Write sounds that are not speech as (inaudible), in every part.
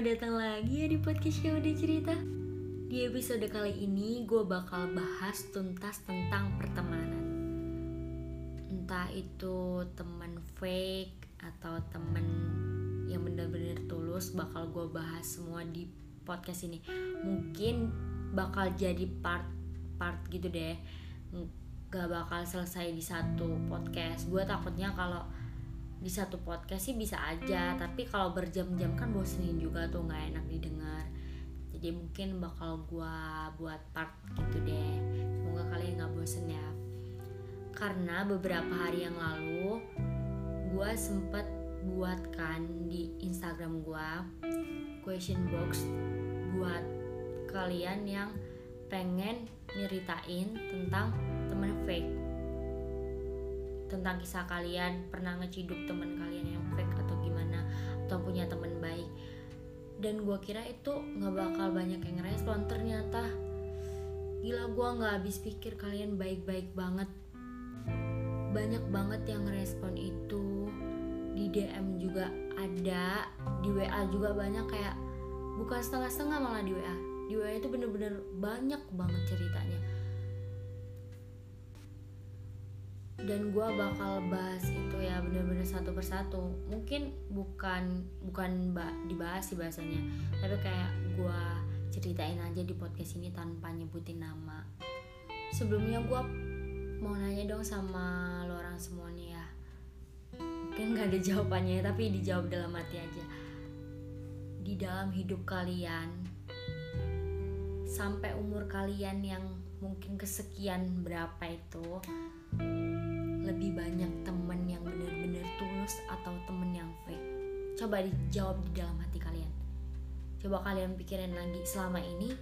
Selamat datang lagi ya di podcast udah cerita. Di episode kali ini gue bakal bahas tuntas tentang pertemanan. Entah itu teman fake atau temen yang bener-bener tulus Bakal gue bahas semua di podcast ini. Mungkin bakal jadi part-part gitu deh. Gak bakal selesai di satu podcast. Gue takutnya kalau di satu podcast sih bisa aja tapi kalau berjam-jam kan bosenin juga tuh nggak enak didengar. Jadi mungkin bakal gua buat part gitu deh. Semoga kalian nggak bosen ya. Karena beberapa hari yang lalu gua sempet buatkan di Instagram gua question box buat kalian yang pengen nyeritain tentang temen fake tentang kisah kalian pernah ngeciduk teman kalian yang fake atau gimana atau punya teman baik. Dan gue kira itu nggak bakal banyak yang respon ternyata. Gila gue nggak habis pikir kalian baik-baik banget. Banyak banget yang respon itu. Di DM juga ada di WA juga banyak kayak bukan setengah-setengah malah di WA di WA itu bener-bener banyak banget ceritanya dan gue bakal bahas itu ya bener-bener satu persatu. Mungkin bukan bukan dibahas sih bahasanya tapi kayak gue ceritain aja di podcast ini tanpa nyebutin nama. Sebelumnya gue mau nanya dong sama lo orang semua nih ya. Mungkin gak ada jawabannya tapi dijawab dalam hati aja. Di dalam hidup kalian sampai umur kalian yang mungkin kesekian berapa itu lebih banyak temen yang bener-bener tulus atau temen yang fake? Coba dijawab di dalam hati kalian. Coba kalian pikirin lagi selama ini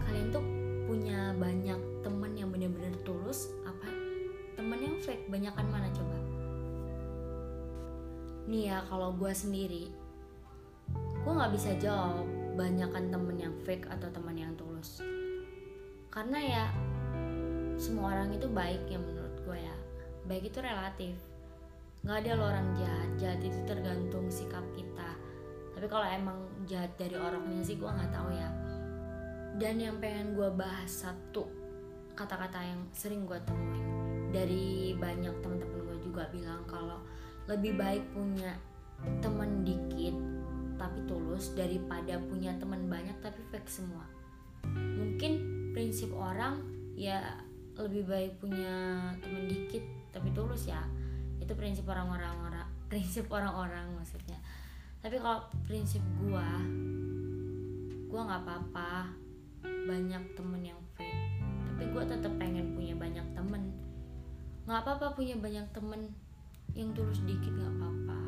kalian tuh punya banyak temen yang bener-bener tulus apa temen yang fake? Banyakan mana coba? Nih ya kalau gue sendiri gue nggak bisa jawab banyakan temen yang fake atau temen yang tulus. Karena ya semua orang itu baik ya menurut gue ya. Baik itu relatif. Nggak ada lo orang jahat. Jahat itu tergantung sikap kita. Tapi kalau emang jahat dari orangnya sih gue nggak tahu ya. Dan yang pengen gue bahas satu kata-kata yang sering gue temuin dari banyak teman-teman gue juga bilang kalau lebih baik punya teman dikit tapi tulus daripada punya teman banyak tapi fake semua. Mungkin prinsip orang ya lebih baik punya temen dikit tapi tulus ya. Itu prinsip orang-orang orang prinsip orang-orang maksudnya. Tapi kalau prinsip gua gua nggak apa-apa banyak temen yang fake. Tapi gua tetap pengen punya banyak temen. Nggak apa-apa punya banyak temen yang tulus dikit nggak apa-apa.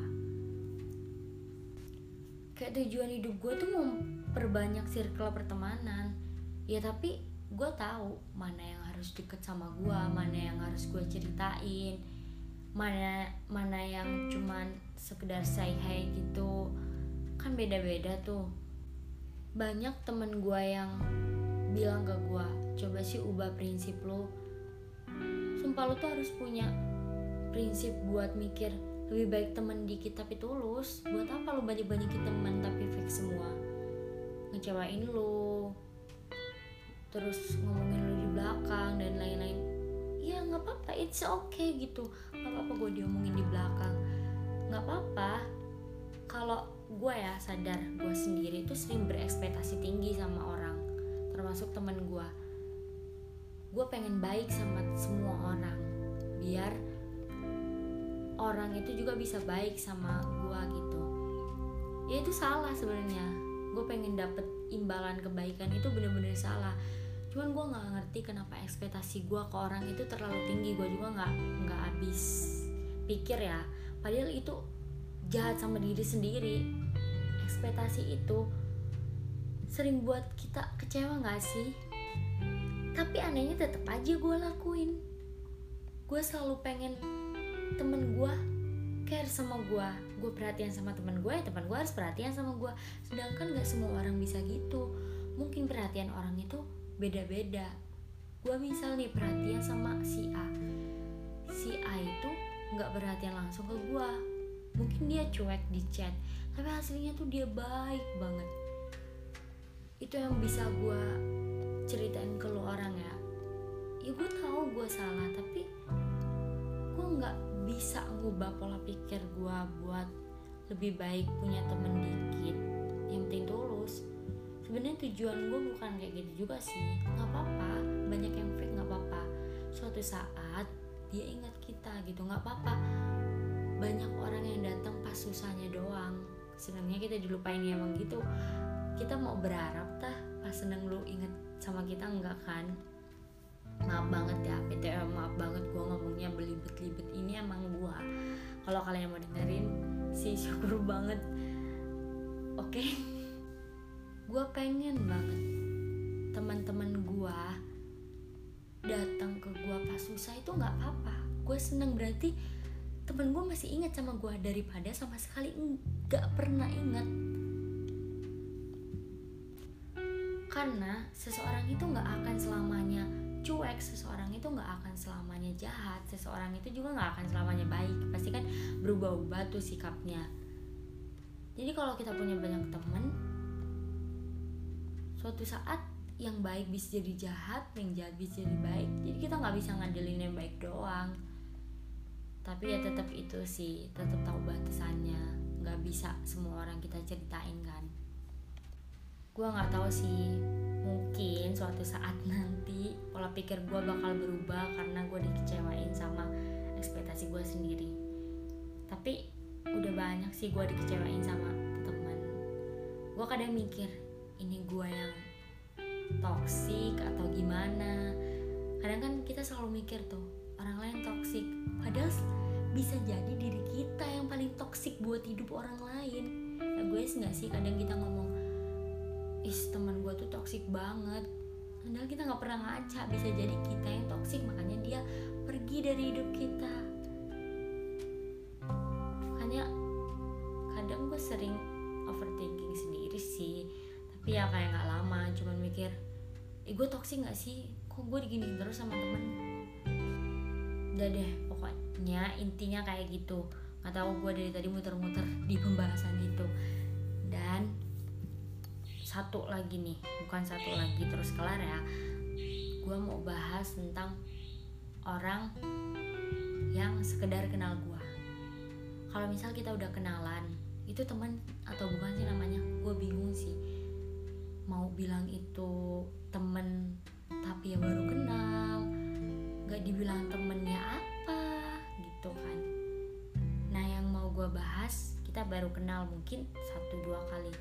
Kayak tujuan hidup gue tuh mau perbanyak circle pertemanan. Ya tapi gue tahu mana yang harus deket sama gue mana yang harus gue ceritain mana mana yang cuman sekedar say hi gitu. Kan beda-beda tuh. Banyak temen gue yang bilang ke gue coba sih ubah prinsip lo sumpah lo tuh harus punya prinsip buat mikir lebih baik temen dikit tapi tulus. Buat apa lo banyak-banyakin temen tapi fake semua? Ngecewain lo terus ngomongin di belakang dan lain-lain. Ya nggak apa-apa. It's okay gitu. Nggak apa-apa gue diomongin di belakang. Nggak apa-apa. Kalau gue ya sadar gue sendiri itu sering berekspektasi tinggi sama orang termasuk temen gue gue pengen baik sama semua orang biar orang itu juga bisa baik sama gue gitu. Ya itu salah sebenarnya. Gue pengen dapet imbalan kebaikan itu bener-bener salah cuman gue nggak ngerti kenapa ekspektasi gue ke orang itu terlalu tinggi. Gue juga nggak nggak habis pikir ya. Padahal itu jahat sama diri sendiri. Ekspektasi itu sering buat kita kecewa nggak sih? Tapi anehnya tetap aja gue lakuin. Gue selalu pengen temen gue care sama gue gue perhatian sama temen gue ya teman gue harus perhatian sama gue sedangkan nggak semua orang bisa gitu. Mungkin perhatian orang itu beda-beda. Gue misal nih perhatian sama si A. Si A itu nggak perhatian langsung ke gue mungkin dia cuek di chat tapi aslinya tuh dia baik banget. Itu yang bisa gue ceritain ke lo orang ya. Ya gue tahu gue salah tapi gue nggak bisa ngubah pola pikir gue buat lebih baik punya temen dikit. Yang penting tulus sebenarnya tujuan gue bukan kayak gitu juga sih. Nggak apa-apa. Banyak yang fake nggak apa-apa. Suatu saat dia ingat kita gitu. Nggak apa-apa. Banyak orang yang datang pas susahnya doang. Senangnya kita dilupain ya emang gitu. Kita mau berharap tah pas seneng lu inget sama kita enggak kan? Maaf banget ya PTM maaf banget gue ngomongnya belibet-libet. Ini emang gue kalau kalian mau dengerin sih (laughs) syukur banget. Oke? okay? Gue pengen banget teman-teman gue datang ke gue pas susah itu nggak apa-apa. Gue seneng berarti temen gue masih ingat sama gue daripada sama sekali nggak pernah ingat. Karena seseorang itu nggak akan selamanya cuek seseorang itu nggak akan selamanya jahat seseorang itu juga nggak akan selamanya baik. Pasti kan berubah-ubah tuh sikapnya. Jadi kalau kita punya banyak temen suatu saat yang baik bisa jadi jahat yang jahat bisa jadi baik. Jadi kita nggak bisa ngandelin yang baik doang. Tapi ya tetap itu sih tetap tahu batasannya. Nggak bisa semua orang kita ceritain kan. Gue nggak tahu sih mungkin suatu saat (laughs) nanti pola pikir gue bakal berubah karena gue dikecewain sama ekspektasi gue sendiri. Tapi udah banyak sih gue dikecewain sama temen gue kadang mikir ini gue yang toksik atau gimana. Kadang kan kita selalu mikir tuh orang lain toksik padahal bisa jadi diri kita yang paling toksik buat hidup orang lain. Ya gue nggak sih? Kadang kita ngomong is teman gue tuh toksik banget. Padahal kita nggak pernah ngaca bisa jadi kita yang toksik makanya dia pergi dari hidup kita. Makanya kadang gue sering overthinking sendiri sih tapi ya kayak nggak lama cuman mikir eh gue toksik nggak sih? Kok gue digini terus sama temen? Udah deh pokoknya intinya kayak gitu. Nggak tahu gue dari tadi muter-muter di pembahasan itu. Dan satu lagi nih bukan satu lagi terus kelar ya. Gue mau bahas tentang orang yang sekedar kenal gue kalau misal kita udah kenalan itu teman atau bukan sih namanya? Gue bingung sih mau bilang itu temen tapi ya baru kenal gak dibilang temennya apa gitu kan. Nah yang mau gue bahas kita baru kenal mungkin satu dua kali.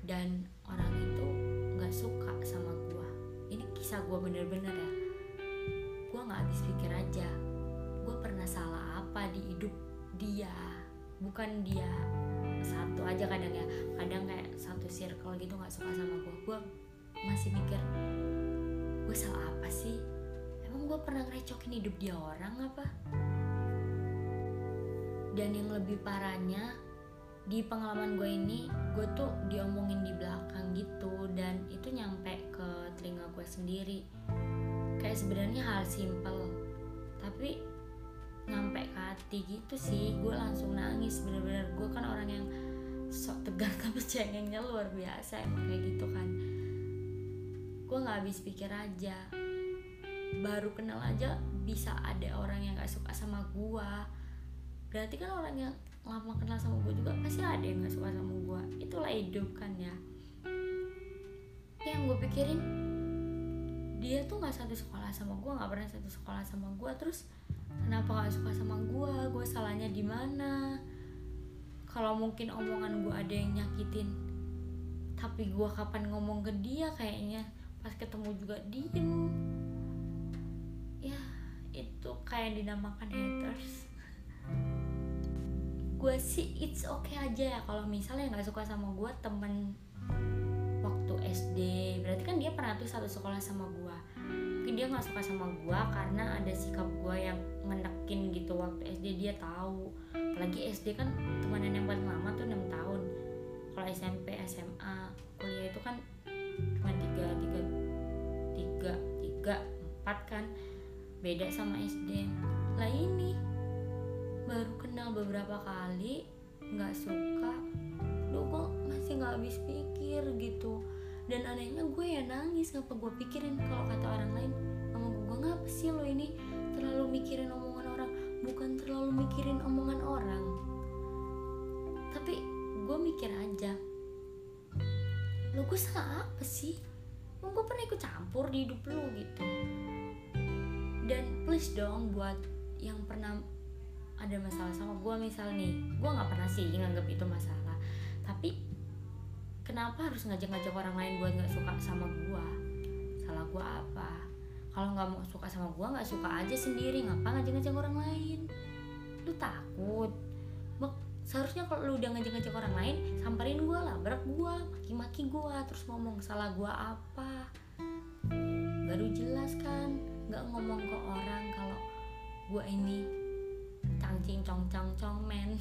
Dan orang itu nggak suka sama gue ini kisah gue bener-bener ya. Gue nggak habis pikir aja gue pernah salah apa di hidup dia? Bukan dia satu aja kadang ya. Kadang kayak satu circle gitu nggak suka sama gue gue masih mikir gue salah apa sih? Emang gue pernah ngerecokin hidup dia orang apa? Dan yang lebih parahnya di pengalaman gue ini gue tuh diomongin di belakang gitu dan itu nyampe ke telinga gue sendiri. Kayak sebenarnya hal simple tapi hati gitu sih. Gue langsung nangis bener-bener. Gue kan orang yang sok tegar tapi (laughs) cengengnya luar biasa emang kayak gitu kan. Gue nggak habis pikir aja. Baru kenal aja bisa ada orang yang gak suka sama gue berarti kan orang yang lama kenal sama gue juga pasti ada yang gak suka sama gue itulah hidup kan ya. Yang gue pikirin dia tuh nggak satu sekolah sama gue nggak pernah satu sekolah sama gue terus kenapa gak suka sama gue gue salahnya di mana? Kalau mungkin omongan gue ada yang nyakitin tapi gue kapan ngomong ke dia kayaknya? Pas ketemu juga diem. Ya itu kayak dinamakan haters. Gue sih it's okay aja ya kalau misalnya nggak suka sama gue temen waktu SD berarti kan dia pernah tuh satu sekolah sama gue mungkin dia nggak suka sama gue karena ada sikap gue yang menekin gitu waktu SD dia tahu. Apalagi SD kan temenan yang paling lama tuh enam tahun. Kalau SMP SMA kuliah itu kan cuma tiga tiga tiga tiga empat kan. Beda sama SD lah ini baru kenal beberapa kali nggak suka. Lu kok masih nggak habis pikir gitu dan anehnya gue ya nangis ngapa gue pikirin kalau kata orang lain sama gue ngapa sih lo ini terlalu mikirin omongan orang? Bukan terlalu mikirin omongan orang. Tapi gue mikir aja lo gue salah apa sih? Emang gue pernah ikut campur di hidup lo gitu. Dan please dong buat yang pernah ada masalah sama gue misal nih gue nggak pernah sih nganggap itu masalah. Tapi kenapa harus ngajak-ngajak orang lain buat nggak suka sama gue salah gue apa? Kalau nggak mau suka sama gue nggak suka aja sendiri. Ngapa ngajak-ngajak orang lain? Lu takut. Seharusnya kalau lu udah ngajak-ngajak orang lain samperin gue lah berak gue maki-maki gue terus ngomong salah gue apa. Baru jelas kan nggak ngomong ke orang kalau gue ini cangcing cong cong cong men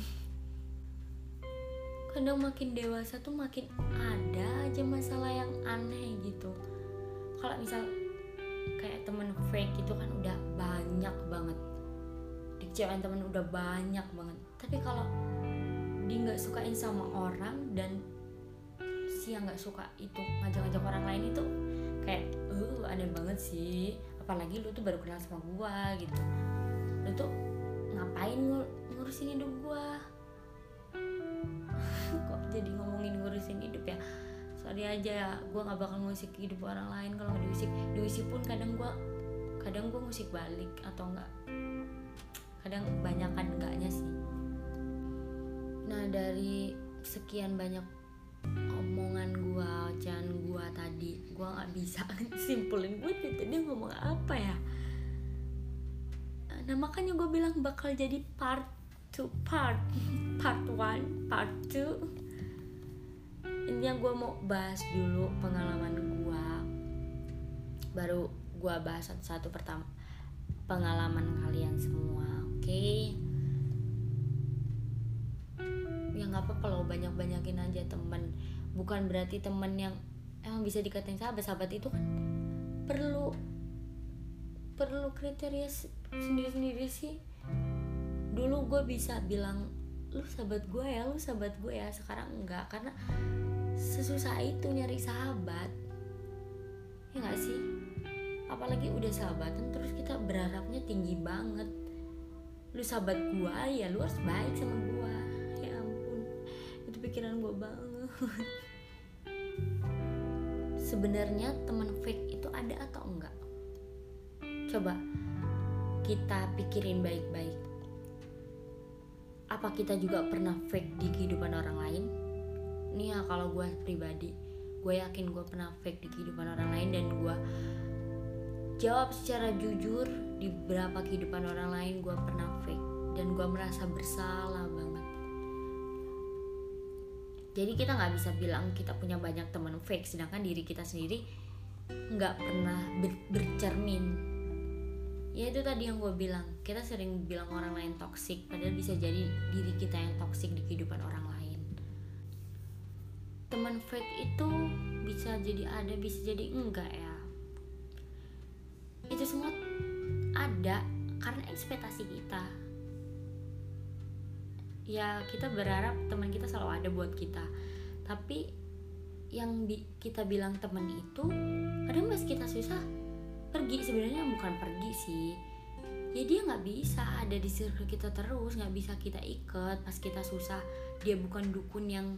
kadang makin dewasa tuh makin ada aja masalah yang aneh gitu. Kalau misal kayak temen fake itu kan udah banyak banget. Dikecewain temen udah banyak banget. Tapi kalau dia nggak sukain sama orang dan si yang nggak suka itu ngajak-ngajak orang lain itu kayak uh aneh banget sih. Apalagi lu tuh baru kenal sama gua gitu. Lu tuh ngapain ngur ngurusin hidup gua ngurusin hidup ya. Sorry aja ya gue nggak bakal ngusik hidup orang lain kalau nggak diusik. Diusik pun kadang gue kadang gue musik balik atau enggak kadang kebanyakan enggaknya sih. Nah dari sekian banyak omongan gue ocehan gue tadi gue nggak bisa simpulin gue tadi ngomong apa ya. Nah makanya gue bilang bakal jadi part to part part one part two intinya gue mau bahas dulu pengalaman gue baru gue bahas satu-satu pertama pengalaman kalian semua oke? Okay? ya nggak apa-apa loh banyak-banyakin aja temen. Bukan berarti temen yang emang bisa dikatain sahabat. Sahabat itu kan perlu perlu kriteria sendiri-sendiri sih. Dulu gue bisa bilang lu sahabat gue ya lu sahabat gue ya. Sekarang enggak karena sesusah itu nyari sahabat. Ya nggak sih? Apalagi udah sahabatan terus kita berharapnya tinggi banget. Lu sahabat gue ya lu harus baik sama gue ya ampun itu pikiran gue banget. Sebenarnya teman fake itu ada atau enggak? Coba kita pikirin baik-baik. Apa kita juga pernah fake di kehidupan orang lain nih ya kalau gue pribadi gue yakin gue pernah fake di kehidupan orang lain dan gue jawab secara jujur di beberapa kehidupan orang lain gue pernah fake dan gue merasa bersalah banget. Jadi kita nggak bisa bilang kita punya banyak teman fake sedangkan diri kita sendiri nggak pernah ber bercermin. Ya itu tadi yang gue bilang. Kita sering bilang orang lain toksik padahal bisa jadi diri kita yang toksik di kehidupan orang lain teman fake itu bisa jadi ada bisa jadi enggak ya? Itu semua ada karena ekspektasi kita. Ya kita berharap teman kita selalu ada buat kita. Tapi yang bi kita bilang teman itu kadang pas kita susah pergi. Sebenarnya bukan pergi sih. Ya dia nggak bisa ada di circle kita terus nggak bisa kita ikat. Pas kita susah dia bukan dukun yang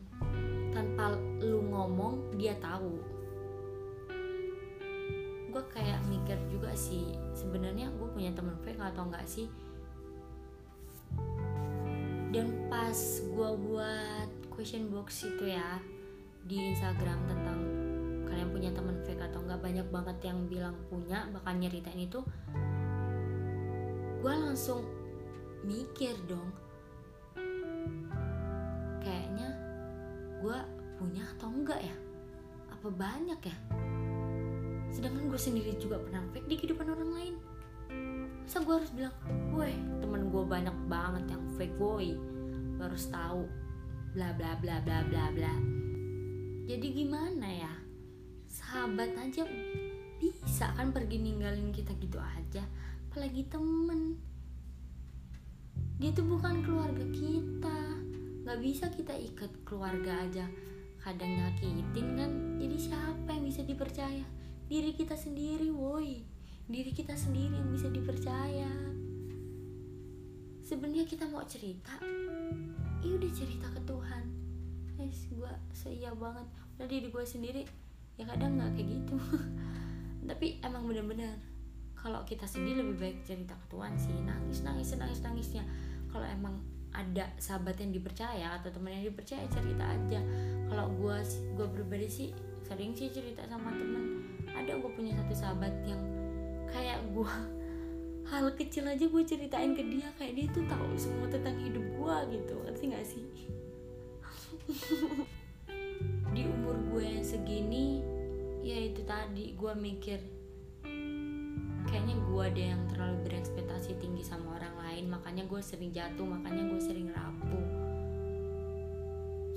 tanpa lu ngomong dia tahu. Gue kayak mikir juga sih sebenarnya gue punya temen fake atau enggak sih? Dan pas gue buat question box itu ya di Instagram tentang kalian punya teman fake atau enggak banyak banget yang bilang punya bakal nyeritain itu gue langsung mikir dong kayaknya gue punya atau enggak ya? Apa banyak ya? Sedangkan gue sendiri juga pernah fake di kehidupan orang lain. Masa gue harus bilang woi temen gue banyak banget yang fake boy lo harus tahu. Bla bla bla bla bla bla. Jadi gimana ya? Sahabat aja bisa kan pergi ninggalin kita gitu aja. Apalagi temen. Dia tuh bukan keluarga kita nggak bisa kita ikat keluarga aja. Kadang nyakitin kan jadi siapa yang bisa dipercaya? Diri kita sendiri woi. Diri kita sendiri yang bisa dipercaya. Sebenarnya kita mau cerita? Iya udah cerita ke Tuhan. Guys gue seia banget. Udah diri gue sendiri ya kadang nggak kayak gitu. (laughs) Tapi emang bener-bener kalau kita sedih lebih baik cerita ke Tuhan sih. Nangis nangis nangis nangisnya. Kalau emang ada sahabat yang dipercaya atau teman yang dipercaya cerita aja. Kalau gue gue pribadi sih sering sih cerita sama temen. Ada gue punya satu sahabat yang kayak gue (laughs) hal kecil aja gue ceritain ke dia kayak dia tuh tahu semua tentang hidup gue gitu. Ngerti gak sih? (laughs) Di umur gue yang segini ya itu tadi gue mikir kayaknya gue ada yang terlalu berekspektasi tinggi sama orang makanya gue sering jatuh makanya gue sering rapuh.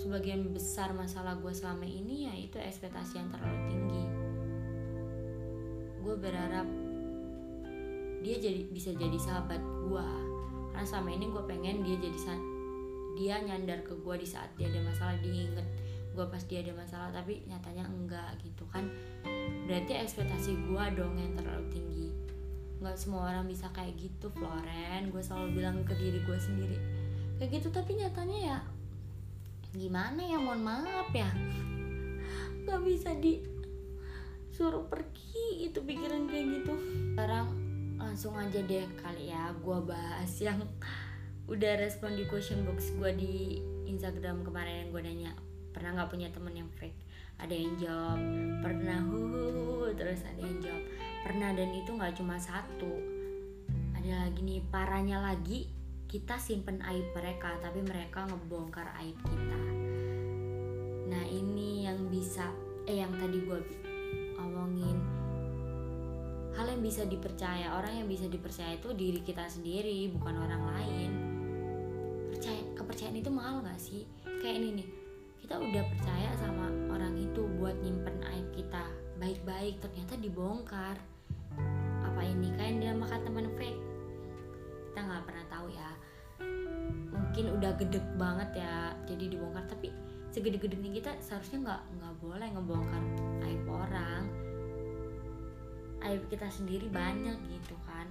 Sebagian besar masalah gue selama ini ya itu ekspektasi yang terlalu tinggi. Gue berharap dia jadi bisa jadi sahabat gue karena selama ini gue pengen dia jadi dia nyandar ke gue di saat dia ada masalah diinget gue pas dia ada masalah tapi nyatanya enggak gitu kan. Berarti ekspektasi gue dong yang terlalu tinggi nggak semua orang bisa kayak gitu Floren. Gue selalu bilang ke diri gue sendiri. Kayak gitu tapi nyatanya ya gimana ya? Mohon maaf ya. Nggak bisa di suruh pergi itu pikiran kayak gitu. Sekarang langsung aja deh kali ya gue bahas yang udah respon di question box gue di Instagram kemarin yang gue nanya. Pernah nggak punya temen yang fake ada yang jawab pernah hu terus ada yang jawab pernah dan itu nggak cuma satu. Ada lagi nih parahnya lagi kita simpen aib mereka tapi mereka ngebongkar aib kita. Nah ini yang bisa eh yang tadi gue omongin. Hal yang bisa dipercaya orang yang bisa dipercaya itu diri kita sendiri bukan orang lain. Percaya kepercayaan itu mahal gak sih? Kayak ini nih kita udah percaya sama orang itu buat nyimpen aib kita baik-baik ternyata dibongkar. Apa ini kayak dia makan teman fake? Kita nggak pernah tahu ya. Mungkin udah gedek banget ya jadi dibongkar tapi segede-gedenya kita seharusnya nggak nggak boleh ngebongkar aib orang. Aib kita sendiri banyak gitu kan.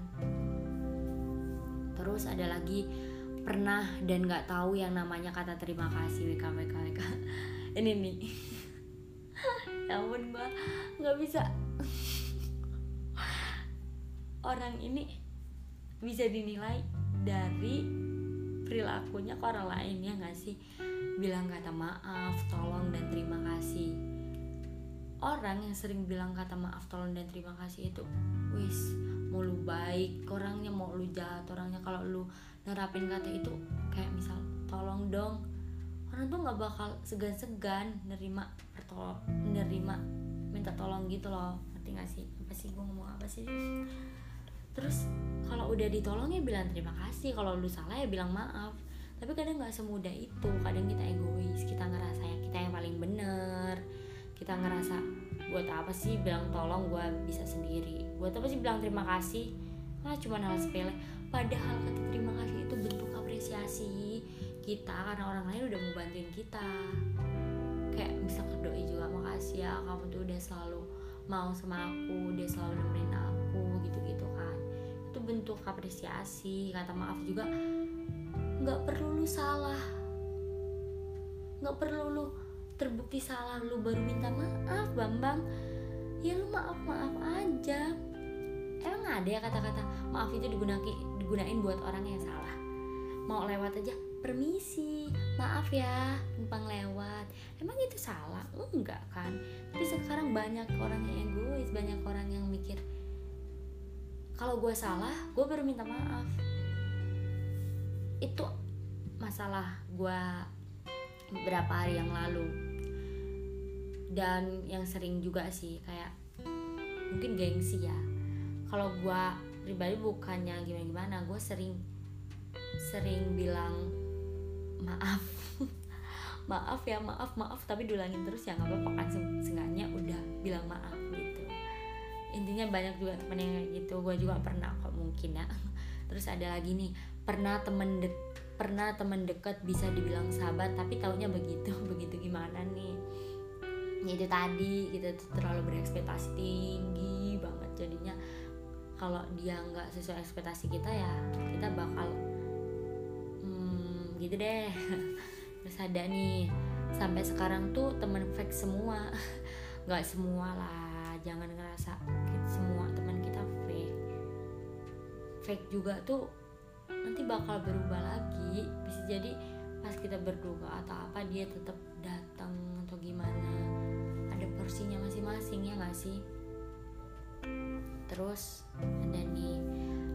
Terus ada lagi pernah dan nggak tahu yang namanya kata terima kasih WK WK WK (laughs) ini nih (laughs) ya ampun gua nggak bisa. (laughs) Orang ini bisa dinilai dari perilakunya ke orang lain ya nggak sih? Bilang kata maaf tolong dan terima kasih. Orang yang sering bilang kata maaf tolong dan terima kasih itu wis mau lu baik orangnya mau lu jahat orangnya kalau lu nerapin kata itu kayak misal tolong dong. Orang tuh nggak bakal segan-segan nerima pertolong nerima minta tolong gitu loh. Ngerti gak sih? Apa sih? Gue ngomong apa sih? Terus kalau udah ditolong ya bilang terima kasih kalau lu salah ya bilang maaf. Tapi kadang nggak semudah itu. Kadang kita egois kita ngerasa ya kita yang paling bener kita ngerasa buat apa sih bilang tolong gue bisa sendiri. Buat apa sih bilang terima kasih? Nah cuma hal sepele. Padahal kata terima kasih itu bentuk apresiasi kita karena orang lain udah mau bantuin kita. Kayak bisa doi juga makasih ya kamu tuh udah selalu mau sama aku udah selalu nemenin aku gitu-gitu kan. Itu bentuk apresiasi kata maaf juga. Nggak perlu lu salah. Nggak perlu lu terbukti salah lu baru minta maaf Bambang. Ya lu maaf maaf aja. Emang ada ya kata-kata maaf itu digunain digunain buat orang yang salah. Mau lewat aja permisi maaf ya numpang lewat. Emang itu salah? Enggak kan? Tapi sekarang banyak orang yang egois banyak orang yang mikir kalau gue salah gue baru minta maaf. Itu masalah gue beberapa hari yang lalu. Dan yang sering juga sih kayak mungkin gengsi ya. Kalau gue pribadi bukannya gimana gimana gue sering sering bilang maaf. (laughs) Maaf ya maaf maaf tapi diulangin terus ya nggak apa-apa kan. Seenggaknya udah bilang maaf gitu. Intinya banyak juga temen yang gitu gue juga pernah kok mungkin ya. (laughs) Terus ada lagi nih pernah temen dek pernah teman dekat bisa dibilang sahabat tapi taunya begitu (laughs) begitu gimana nih? Ya itu tadi kita tuh terlalu berekspektasi tinggi banget. Jadinya kalau dia nggak sesuai ekspektasi kita ya kita bakal hmm, gitu deh. (laughs) Terus ada nih sampai sekarang tuh temen fake semua. (laughs) Nggak semua lah jangan ngerasa semua teman kita fake. Fake juga tuh nanti bakal berubah lagi. Bisa jadi pas kita berduka atau apa dia tetap datang atau gimana. Ada porsinya masing-masing ya nggak sih? Terus ada nih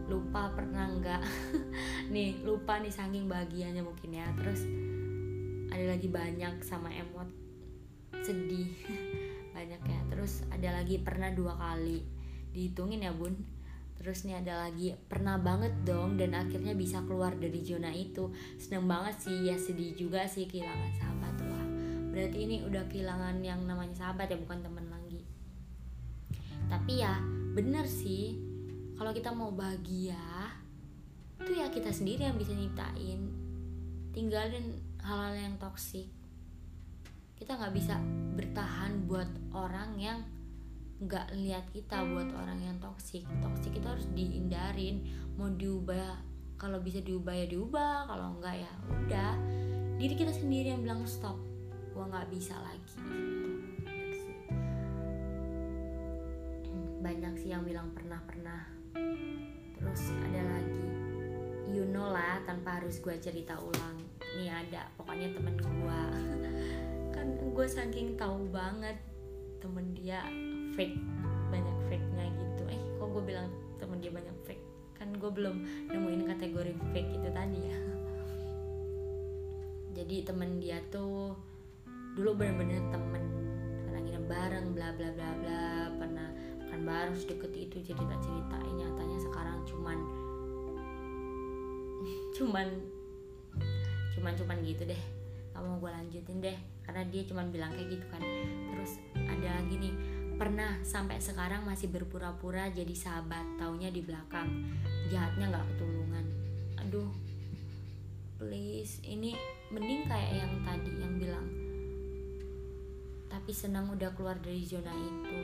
lupa pernah nggak? (laughs) Nih lupa nih saking bahagianya mungkin ya. Terus ada lagi banyak sama emot sedih. (laughs) Banyak ya. Terus ada lagi pernah dua kali. Dihitungin ya bun terus nih ada lagi pernah banget dong dan akhirnya bisa keluar dari zona itu. Seneng banget sih ya sedih juga sih kehilangan sahabat wah. Berarti ini udah kehilangan yang namanya sahabat ya bukan teman lagi. Tapi ya bener sih kalau kita mau bahagia itu ya kita sendiri yang bisa nyiptain. Tinggalin hal-hal yang toksik kita nggak bisa bertahan buat orang yang nggak lihat kita buat orang yang toksik toksik itu harus dihindarin. Mau diubah kalau bisa diubah ya diubah kalau enggak ya udah. Diri kita sendiri yang bilang stop gua nggak bisa lagi. Gitu banyak sih yang bilang pernah pernah. Terus ada lagi. You know lah tanpa harus gue cerita ulang. Nih ada pokoknya temen gue (laughs) kan gue saking tahu banget temen dia fake banyak fake nya gitu. Eh kok gue bilang temen dia banyak fake? Kan gue belum nemuin kategori fake itu tadi. Ya (laughs) jadi temen dia tuh dulu bener-bener temen. Pernah nginep bareng bla bla bla bla. Pernah makan bareng deket itu cerita cerita nyatanya sekarang cuman (laughs) cuman cuman cuman gitu deh. Kamu gue lanjutin deh karena dia cuman bilang kayak gitu kan. Terus ada lagi nih pernah sampai sekarang masih berpura-pura jadi sahabat taunya di belakang. Jahatnya nggak ketulungan. Aduh please. Ini mending kayak yang tadi yang bilang tapi senang udah keluar dari zona itu.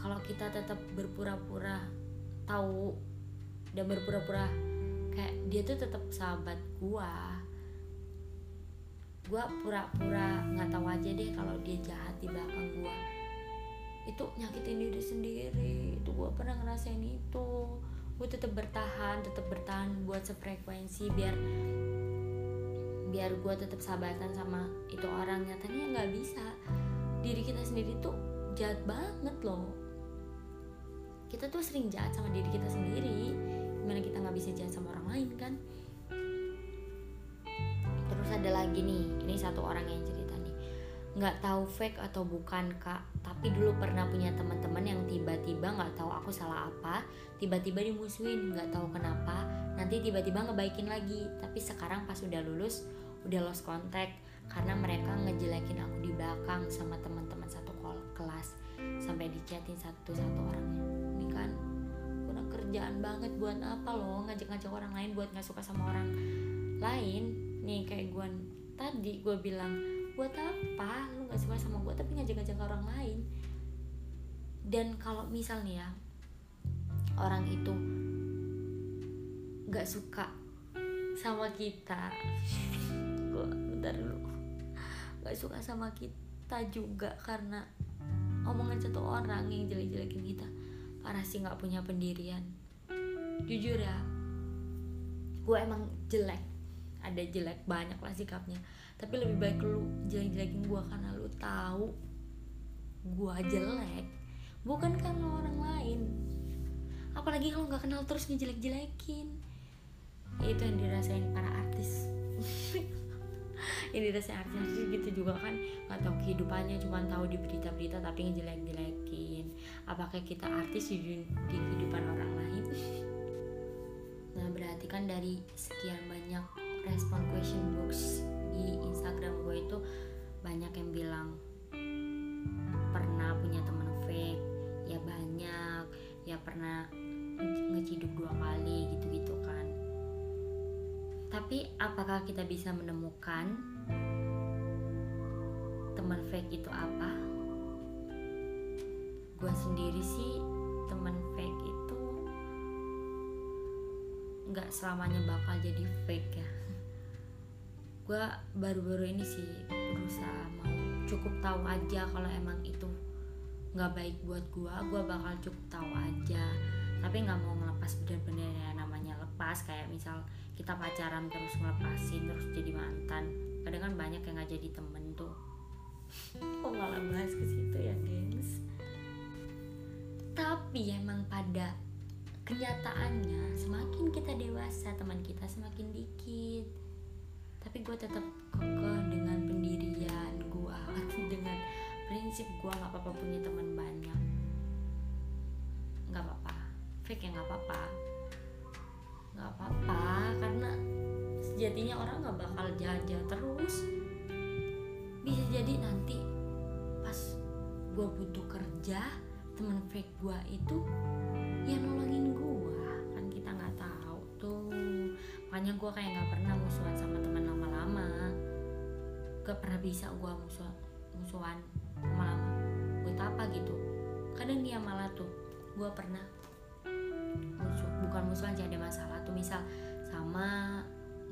Kalau kita tetap berpura-pura tahu dan berpura-pura kayak dia tuh tetap sahabat gua gua pura-pura nggak tahu aja deh kalau dia jahat di belakang gua itu nyakitin diri sendiri. Itu gue pernah ngerasain itu. Gue tetap bertahan tetap bertahan buat sefrekuensi biar biar gue tetap sahabatan sama itu orang. Nyatanya nggak bisa. Diri kita sendiri tuh jahat banget loh. Kita tuh sering jahat sama diri kita sendiri. Gimana kita nggak bisa jahat sama orang lain kan? Terus ada lagi nih ini satu orang yang cerita nih. Nggak tahu fake atau bukan kak tapi dulu pernah punya teman-teman yang tiba-tiba nggak tahu aku salah apa tiba-tiba dimusuhin nggak tahu kenapa nanti tiba-tiba ngebaikin lagi. Tapi sekarang pas udah lulus udah lost contact karena mereka ngejelekin aku di belakang sama teman-teman satu kelas sampai dichatin satu-satu orangnya. Ini kan kurang kerjaan banget buat apa loh ngajak-ngajak orang lain buat nggak suka sama orang lain? Nih kayak gue tadi gue bilang buat apa? Lu nggak suka sama gue tapi ngajak-ngajak orang lain. Dan kalau misal nih ya orang itu nggak suka sama kita (laughs) gue bentar dulu. Nggak suka sama kita juga karena omongan satu orang yang jelek-jelekin kita parah sih nggak punya pendirian. Jujur ya gue emang jelek. Ada jelek banyak lah sikapnya tapi lebih baik lu jelek-jelekin gue karena lu tahu gue jelek bukan karena orang lain. Apalagi kalau nggak kenal terus ngejelek-jelekin. Itu yang dirasain para artis. (laughs) Ini dirasain artis gitu juga kan nggak tahu kehidupannya cuma tahu di berita-berita tapi ngejelek-jelekin. Apakah kita artis di, di kehidupan orang lain? (laughs) Nah berarti kan dari sekian banyak respon question box di Instagram gue itu banyak yang bilang pernah punya teman fake? Ya banyak. Ya pernah ngeciduk dua kali gitu-gitu kan. Tapi apakah kita bisa menemukan teman fake itu apa? Gue sendiri sih teman fake itu nggak selamanya bakal jadi fake ya gue baru-baru ini sih berusaha mau cukup tahu aja kalau emang itu nggak baik buat gue gue bakal cukup tahu aja. Tapi nggak mau ngelepas bener-bener ya namanya lepas kayak misal kita pacaran terus ngelepasin terus jadi mantan. Kadang kan banyak yang nggak jadi temen tuh. Kok malah bahas ke situ ya gengs? Tapi emang pada kenyataannya semakin kita dewasa teman kita semakin dikit gue tetap kekeh dengan pendirian gue (laughs) dengan prinsip gue nggak apa-apa punya teman banyak. Nggak apa-apa. Fake ya nggak apa-apa. Nggak apa-apa karena sejatinya orang nggak bakal jaja terus. Bisa jadi nanti pas gue butuh kerja temen fake gue itu ya nolongin gue kan kita nggak tahu tuh. Makanya gue kayak nggak pernah musuhan sama teman lama-lama gak pernah bisa gue musuh musuhan lama-lama buat apa gitu? Kadang dia malah tuh gue pernah musuh bukan musuhan ada masalah tuh. Misal sama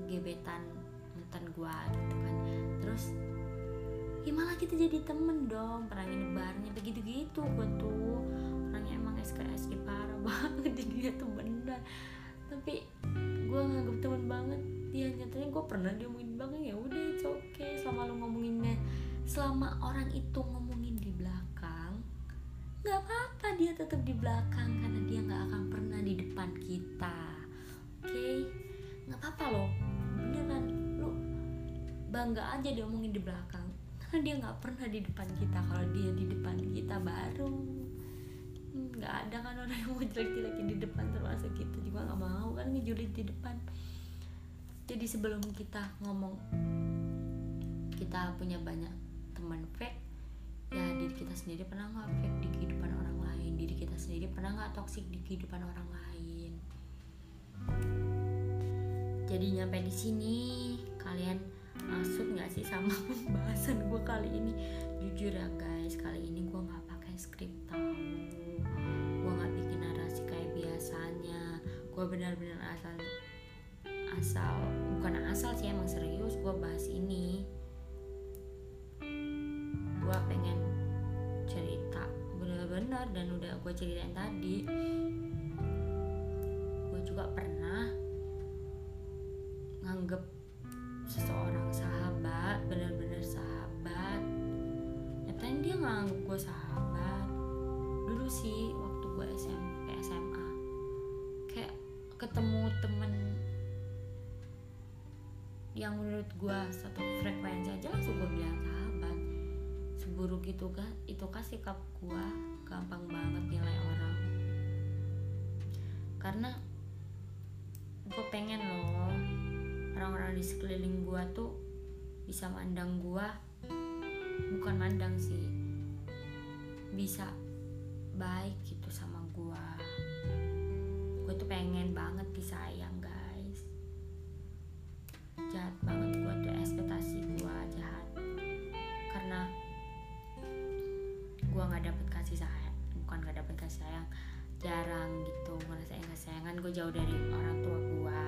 gebetan mantan gue gitu kan. Terus ya malah kita jadi temen dong pernah nginep barengnya begitu gitu gue tuh. Orangnya emang SKSD parah (laughs) banget jadi dia tuh bener. Tapi gue nganggap temen banget dia nyatanya gue pernah diomongin belakang ya udah it's okay. Selama lu ngomonginnya selama orang itu ngomongin di belakang nggak apa-apa dia tetap di belakang karena dia nggak akan pernah di depan kita oke okay? nggak apa-apa loh beneran lu bangga aja diomongin di belakang karena dia nggak pernah di depan kita. Kalau dia di depan kita baru nggak ada kan orang yang mau jelek-jelekin di depan termasuk kita. Juga nggak mau kan ngejulit di depan jadi sebelum kita ngomong kita punya banyak teman fake ya diri kita sendiri pernah nggak fake di kehidupan orang lain? Diri kita sendiri pernah nggak toksik di kehidupan orang lain? Jadi nyampe di sini kalian maksud nggak sih sama (laughs) pembahasan gue kali ini? Jujur ya guys kali ini gue nggak pakai skrip tahu gue nggak bikin narasi kayak biasanya. Gue benar-benar asal asal bukan asal sih emang serius gue bahas ini. Gue pengen cerita bener-bener dan udah gue ceritain tadi. Gue juga pernah nganggep seseorang sahabat bener-bener sahabat. Nyatanya dia nganggep gue sahabat. Dulu sih waktu gue SMP SMA kayak ketemu temen yang menurut gue satu frekuensi aja langsung gue bilang sahabat seburuk itu kan itu kan sikap gue gampang banget nilai orang. Karena gue pengen loh orang-orang di sekeliling gue tuh bisa mandang gue bukan mandang sih bisa baik gitu sama gue gue tuh pengen banget disayang dapet kasih sayang bukan nggak dapet kasih sayang jarang gitu ngerasain kesayangan gue jauh dari orang tua gue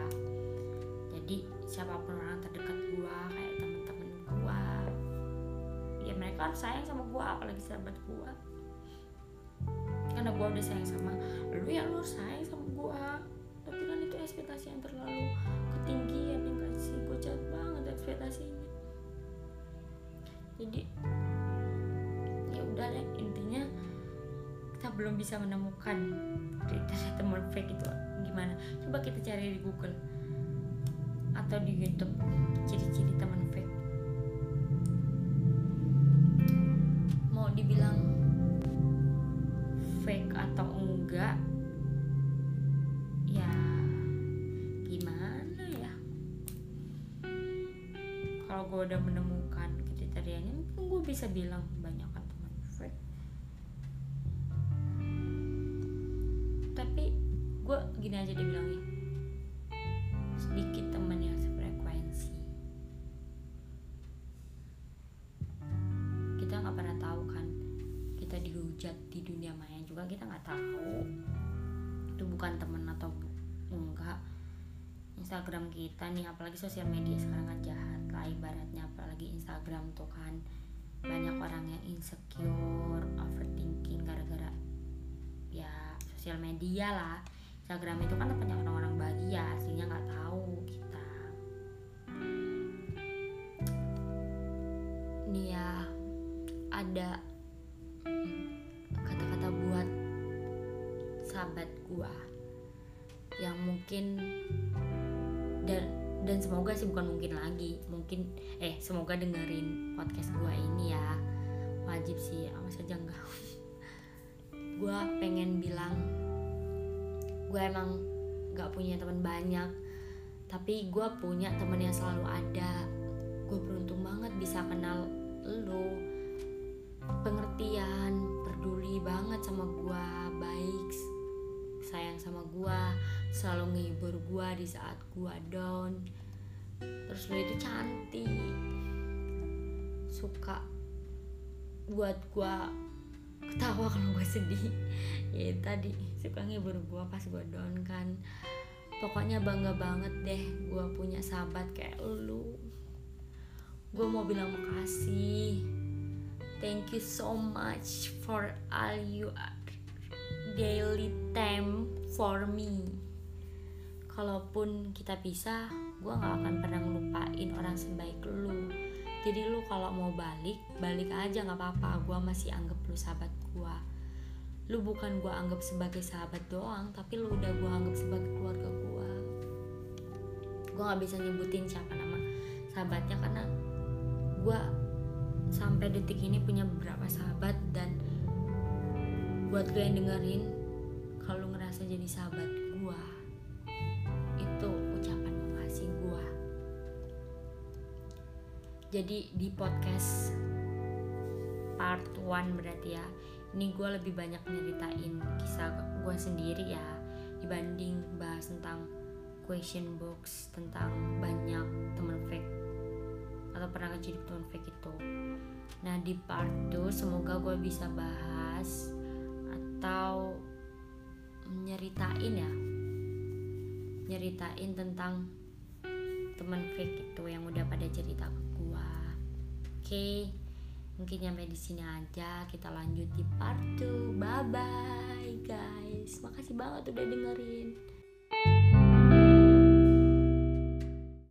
jadi siapa pun orang terdekat gue kayak temen-temen gue ya mereka harus sayang sama gue apalagi sahabat gue karena gue udah sayang sama lu ya lu sayang sama gue tapi kan itu ekspektasi yang terlalu ketinggian yang kasih gue jahat banget ekspektasinya. Jadi belum bisa menemukan kriteria teman fake itu gimana. Coba kita cari di Google atau di YouTube ciri-ciri teman fake. Mau dibilang fake atau enggak ya gimana ya? Kalau gue udah menemukan kriterianya mungkin gue bisa bilang banyak tapi gue gini aja dibilangin. Sedikit temen yang sefrekuensi. Kita nggak pernah tahu kan kita dihujat di dunia maya juga kita nggak tahu. Itu bukan temen atau enggak. Instagram kita nih apalagi sosial media sekarang kan jahat lah ibaratnya. Apalagi Instagram tuh kan banyak orang yang insecure overthinking gara-gara sosial media lah. Instagram itu kan banyak orang-orang bahagia aslinya nggak tahu kita. Nih ya ada kata-kata buat sahabat gua yang mungkin dan dan semoga sih bukan mungkin lagi mungkin eh semoga dengerin podcast gua ini ya. Wajib sih awas aja enggak gua pengen bilang gue emang gak punya teman banyak tapi gue punya teman yang selalu ada. Gue beruntung banget bisa kenal lo pengertian peduli banget sama gue baik sayang sama gue selalu ngehibur gue di saat gue down. Terus lo itu cantik suka buat gue ketawa kalau gue sedih. Ya tadi suka ngibur gue pas gue down kan. Pokoknya bangga banget deh gue punya sahabat kayak lu. Gue mau bilang makasih. Thank you so much for all you daily time for me. Kalaupun kita bisa gue nggak akan pernah ngelupain orang sebaik lu jadi lu kalau mau balik balik aja nggak apa-apa. Gue masih anggap lu sahabat gue lu bukan gue anggap sebagai sahabat doang tapi lu udah gue anggap sebagai keluarga gue gue nggak bisa nyebutin siapa nama sahabatnya karena gue sampai detik ini punya beberapa sahabat dan buat gue yang dengerin kalau ngerasa jadi sahabat gue jadi di podcast part 1 berarti ya ini gue lebih banyak nyeritain kisah gue sendiri ya dibanding bahas tentang question box tentang banyak temen fake atau pernah kejadian temen fake itu. Nah di part 2 semoga gue bisa bahas atau nyeritain ya nyeritain tentang teman fake itu yang udah pada cerita okay, mungkin sampai di sini aja. Kita lanjut di part 2. Bye bye guys. Makasih banget udah dengerin.